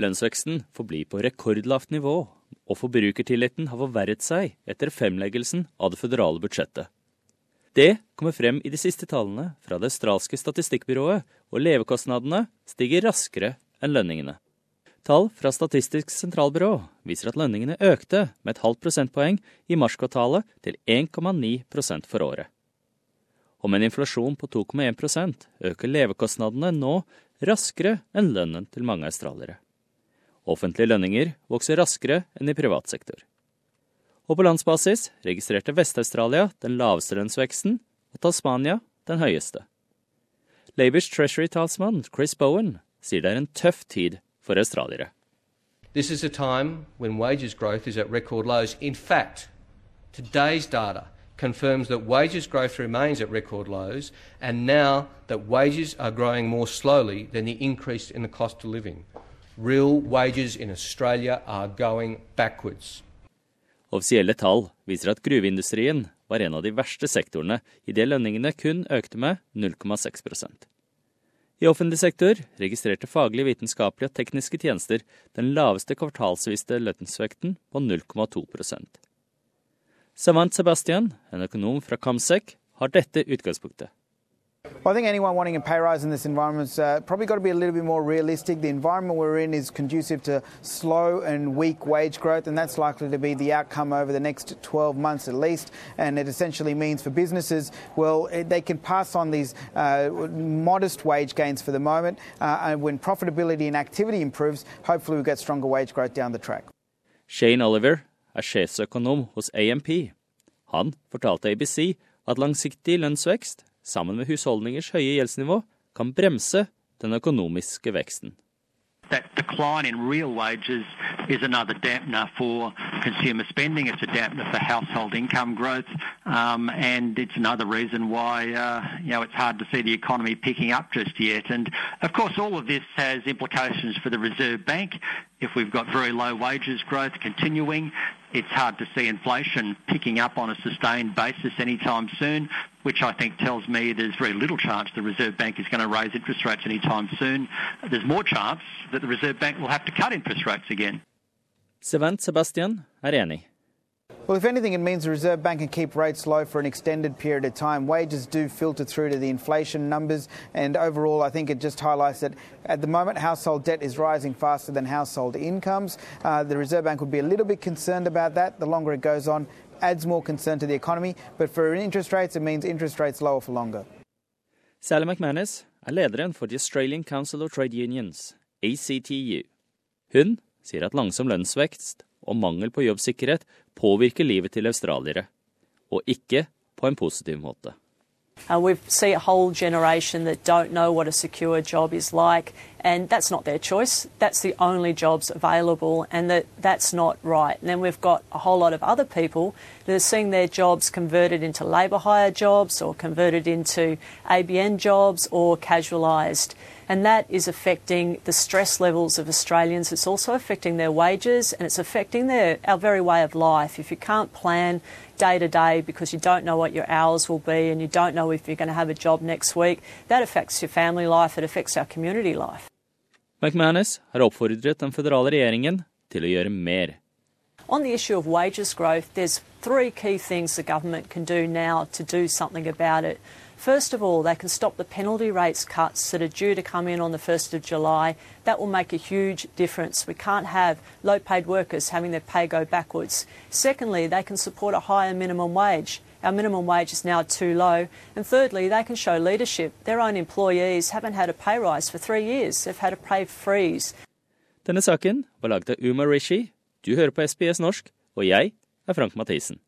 Lønnsveksten forblir på rekordlavt nivå, og forbrukertilliten har forverret seg etter fremleggelsen av det føderale budsjettet. Det kommer frem i de siste tallene fra det australske statistikkbyrået, og levekostnadene stiger raskere enn lønningene. Tall fra Statistisk sentralbyrå viser at lønningene økte med et halvt prosentpoeng i marskvartalet til 1,9 for året. Og med en inflasjon på 2,1% øker levekostnadene nå raskere enn lønnen til mange australiere. Offentlige lønninger vokser raskere enn i privat sektor. Og på landsbasis registrerte Vest-Australia den laveste lønnsveksten, og Tasmania den høyeste. Labours treasury-talsmann Chris Bowen sier det er en tøff tid for australiere. This is a time when wages growth is at record lows. In fact, today's data confirms that wages growth remains at record lows, and now that wages are growing more slowly than the increase in the cost of living. Real wages in Australia are going backwards. Offisielle tall viser at gruveindustrien var en av de verste sektorene, idet lønningene kun økte med 0,6% I offentlig sektor registrerte faglige, vitenskapelige og tekniske tjenester den laveste kvartalsviste lønnsvekten på 0,2% Savant Sebastian, en økonom fra Kamsek, har dette utgangspunktet. Well, I think anyone wanting a pay rise in this environment's uh, probably got to be a little bit more realistic. The environment we're in is conducive to slow and weak wage growth, and that's likely to be the outcome over the next 12 months at least. And it essentially means for businesses, well, they can pass on these uh, modest wage gains for the moment. Uh, and when profitability and activity improves, hopefully we'll get stronger wage growth down the track. Shane Oliver er sjefsøkonom hos AMP. Han fortalte ABC at langsiktig lønnsvekst sammen med husholdningers høye gjeldsnivå, kan bremse den økonomiske veksten. Consumer spending. It's a dampener for household income growth, um, and it's another reason why uh, you know it's hard to see the economy picking up just yet. And of course, all of this has implications for the Reserve Bank. If we've got very low wages growth continuing, it's hard to see inflation picking up on a sustained basis anytime soon, which I think tells me there's very little chance the Reserve Bank is going to raise interest rates anytime soon. There's more chance that the Reserve Bank will have to cut interest rates again. Savanth Sebastian er enig. Well, if anything, it means the Reserve Bank can keep rates low for an extended period of time. Wages do filter through to the inflation numbers, and overall, I think it just highlights that at the moment, household debt is rising faster than household incomes. Uh, the Reserve Bank would be a little bit concerned about that. The longer it goes on, adds more concern to the economy. But for interest rates, it means interest rates lower for longer. Sally McManus er lederen for The Australian Council of Trade Unions, ACTU. Hun sier at langsom lønnsvekst og mangel på jobbsikkerhet påvirker livet til australiere, og ikke på en positiv måte. Uh, we see a whole generation that don't know what a secure job is like, and that's not their choice. That's the only jobs available, and that, that's not right. And then we've got a whole lot of other people that are seeing their jobs converted into labour hire jobs or converted into ABN jobs or casualised. And that is affecting the stress levels of Australians. It's also affecting their wages and it's affecting their, our very way of life. If you can't plan day to day because you don't know what your hours will be and you don't know if you're going to have a job next week, that affects your family life, it affects our community life. McManus har oppfordret den føderale regjeringen til å gjøre mer. On the issue of wages growth, there's three key things the government can do now to do something about it. First of all, they can stop the penalty rates cuts that are due to come in on the 1st of July. That will make a huge difference. We can't have low paid workers having their pay go backwards. Secondly, they can support a higher minimum wage. Our minimum wage is now too low. And thirdly, they can show leadership. Their own employees haven't had a pay rise for three years. They've had a pay freeze. Denne saken var laget av Uma Rishi. Du hører på SBS norsk, og jeg er Frank Mathisen.